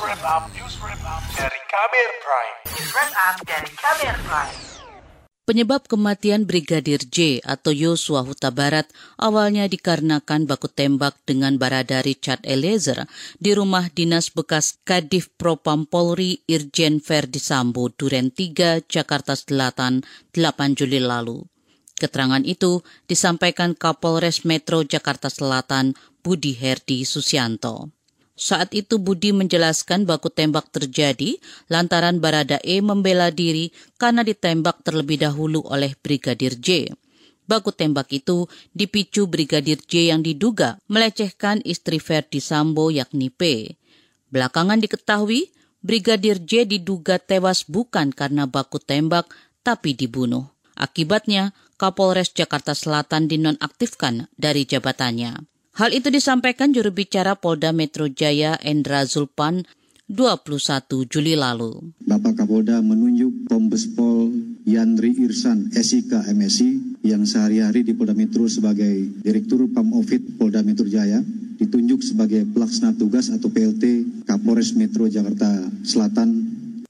wrap up, dari Kamer Prime. News dari Kamer Prime. Penyebab kematian Brigadir J atau Yosua Huta Barat awalnya dikarenakan baku tembak dengan Barada Richard Eliezer di rumah dinas bekas Kadif Propam Polri Irjen Verdi Sambo Duren 3, Jakarta Selatan 8 Juli lalu. Keterangan itu disampaikan Kapolres Metro Jakarta Selatan Budi Herdi Susianto. Saat itu Budi menjelaskan baku tembak terjadi lantaran Barada E membela diri karena ditembak terlebih dahulu oleh Brigadir J. Baku tembak itu dipicu Brigadir J yang diduga melecehkan istri Verdi Sambo yakni P. Belakangan diketahui Brigadir J diduga tewas bukan karena baku tembak tapi dibunuh. Akibatnya, Kapolres Jakarta Selatan dinonaktifkan dari jabatannya. Hal itu disampaikan juru bicara Polda Metro Jaya Endra Zulpan 21 Juli lalu. Bapak Kapolda menunjuk Kombes Pol Yandri Irsan SIK MSI yang sehari-hari di Polda Metro sebagai Direktur Pamofit Polda Metro Jaya ditunjuk sebagai pelaksana tugas atau PLT Kapolres Metro Jakarta Selatan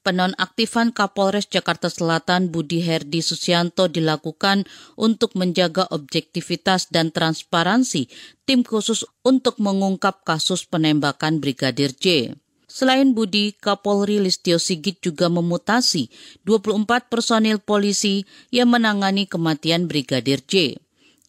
penonaktifan Kapolres Jakarta Selatan Budi Herdi Susianto dilakukan untuk menjaga objektivitas dan transparansi tim khusus untuk mengungkap kasus penembakan Brigadir J. Selain Budi, Kapolri Listio Sigit juga memutasi 24 personil polisi yang menangani kematian Brigadir J.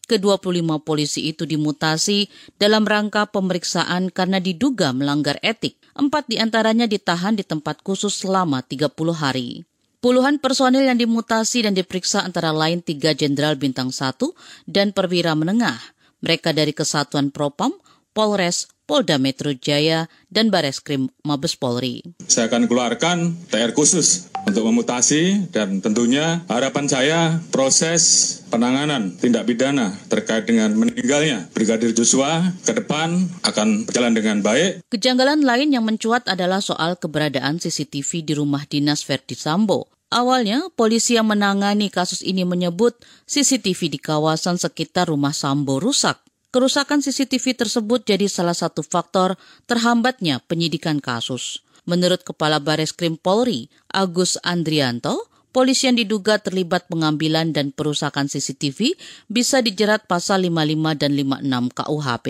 Ke-25 polisi itu dimutasi dalam rangka pemeriksaan karena diduga melanggar etik. Empat di antaranya ditahan di tempat khusus selama 30 hari. Puluhan personil yang dimutasi dan diperiksa antara lain tiga jenderal bintang satu dan perwira menengah. Mereka dari Kesatuan Propam, Polres, Polda Metro Jaya, dan Bareskrim Mabes Polri. Saya akan keluarkan TR khusus untuk memutasi dan tentunya harapan saya proses penanganan tindak pidana terkait dengan meninggalnya Brigadir Joshua ke depan akan berjalan dengan baik. Kejanggalan lain yang mencuat adalah soal keberadaan CCTV di rumah dinas Verdi Sambo. Awalnya, polisi yang menangani kasus ini menyebut CCTV di kawasan sekitar rumah Sambo rusak. Kerusakan CCTV tersebut jadi salah satu faktor terhambatnya penyidikan kasus. Menurut Kepala Bares Krim Polri, Agus Andrianto, polisi yang diduga terlibat pengambilan dan perusakan CCTV bisa dijerat pasal 55 dan 56 KUHP.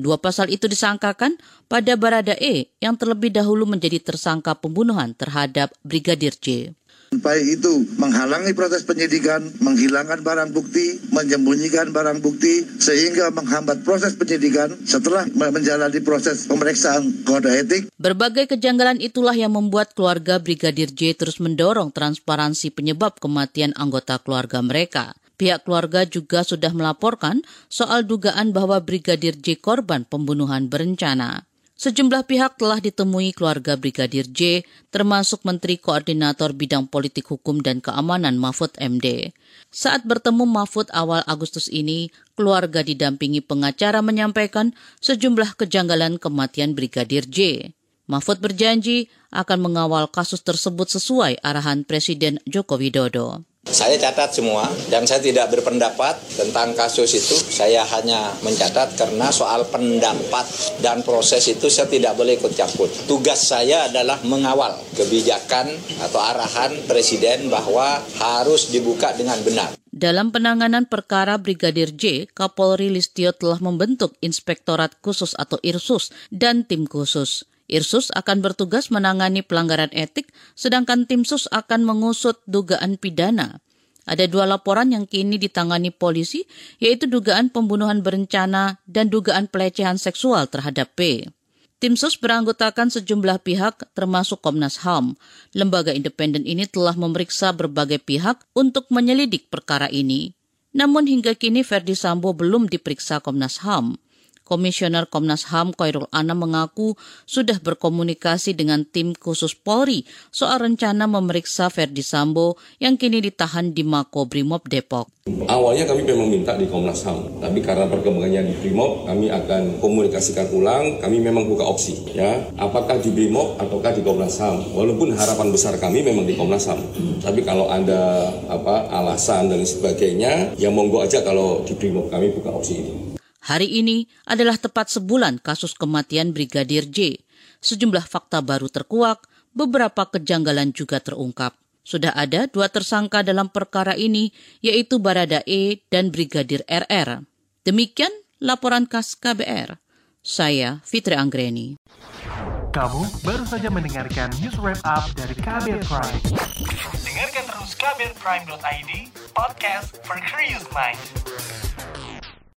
Dua pasal itu disangkakan pada Barada E yang terlebih dahulu menjadi tersangka pembunuhan terhadap Brigadir J. Baik itu menghalangi proses penyidikan, menghilangkan barang bukti, menyembunyikan barang bukti, sehingga menghambat proses penyidikan setelah menjalani proses pemeriksaan kode etik. Berbagai kejanggalan itulah yang membuat keluarga Brigadir J terus mendorong transparansi penyebab kematian anggota keluarga mereka. Pihak keluarga juga sudah melaporkan soal dugaan bahwa Brigadir J korban pembunuhan berencana. Sejumlah pihak telah ditemui keluarga Brigadir J, termasuk Menteri Koordinator Bidang Politik Hukum dan Keamanan Mahfud MD. Saat bertemu Mahfud awal Agustus ini, keluarga didampingi pengacara menyampaikan sejumlah kejanggalan kematian Brigadir J. Mahfud berjanji akan mengawal kasus tersebut sesuai arahan Presiden Joko Widodo. Saya catat semua dan saya tidak berpendapat tentang kasus itu. Saya hanya mencatat karena soal pendapat dan proses itu saya tidak boleh ikut campur. Tugas saya adalah mengawal kebijakan atau arahan Presiden bahwa harus dibuka dengan benar. Dalam penanganan perkara Brigadir J, Kapolri Listio telah membentuk Inspektorat Khusus atau IRSUS dan tim khusus. Irsus akan bertugas menangani pelanggaran etik, sedangkan tim sus akan mengusut dugaan pidana. Ada dua laporan yang kini ditangani polisi, yaitu dugaan pembunuhan berencana dan dugaan pelecehan seksual terhadap P. Tim sus beranggotakan sejumlah pihak, termasuk Komnas HAM. Lembaga independen ini telah memeriksa berbagai pihak untuk menyelidik perkara ini. Namun hingga kini Verdi Sambo belum diperiksa Komnas HAM. Komisioner Komnas HAM Koirul Anam mengaku sudah berkomunikasi dengan tim khusus Polri soal rencana memeriksa Verdi Sambo yang kini ditahan di Mako Brimob Depok. Awalnya kami memang minta di Komnas HAM, tapi karena perkembangannya di Brimob, kami akan komunikasikan ulang. Kami memang buka opsi, ya, apakah di Brimob ataukah di Komnas HAM. Walaupun harapan besar kami memang di Komnas HAM, tapi kalau ada apa alasan dan sebagainya, ya monggo aja kalau di Brimob kami buka opsi ini. Hari ini adalah tepat sebulan kasus kematian Brigadir J. Sejumlah fakta baru terkuak, beberapa kejanggalan juga terungkap. Sudah ada dua tersangka dalam perkara ini, yaitu Barada E dan Brigadir RR. Demikian laporan khas KBR. Saya Fitri Anggreni. Kamu baru saja mendengarkan news wrap up dari KBR Prime. Dengarkan terus kbrprime.id, podcast for curious mind.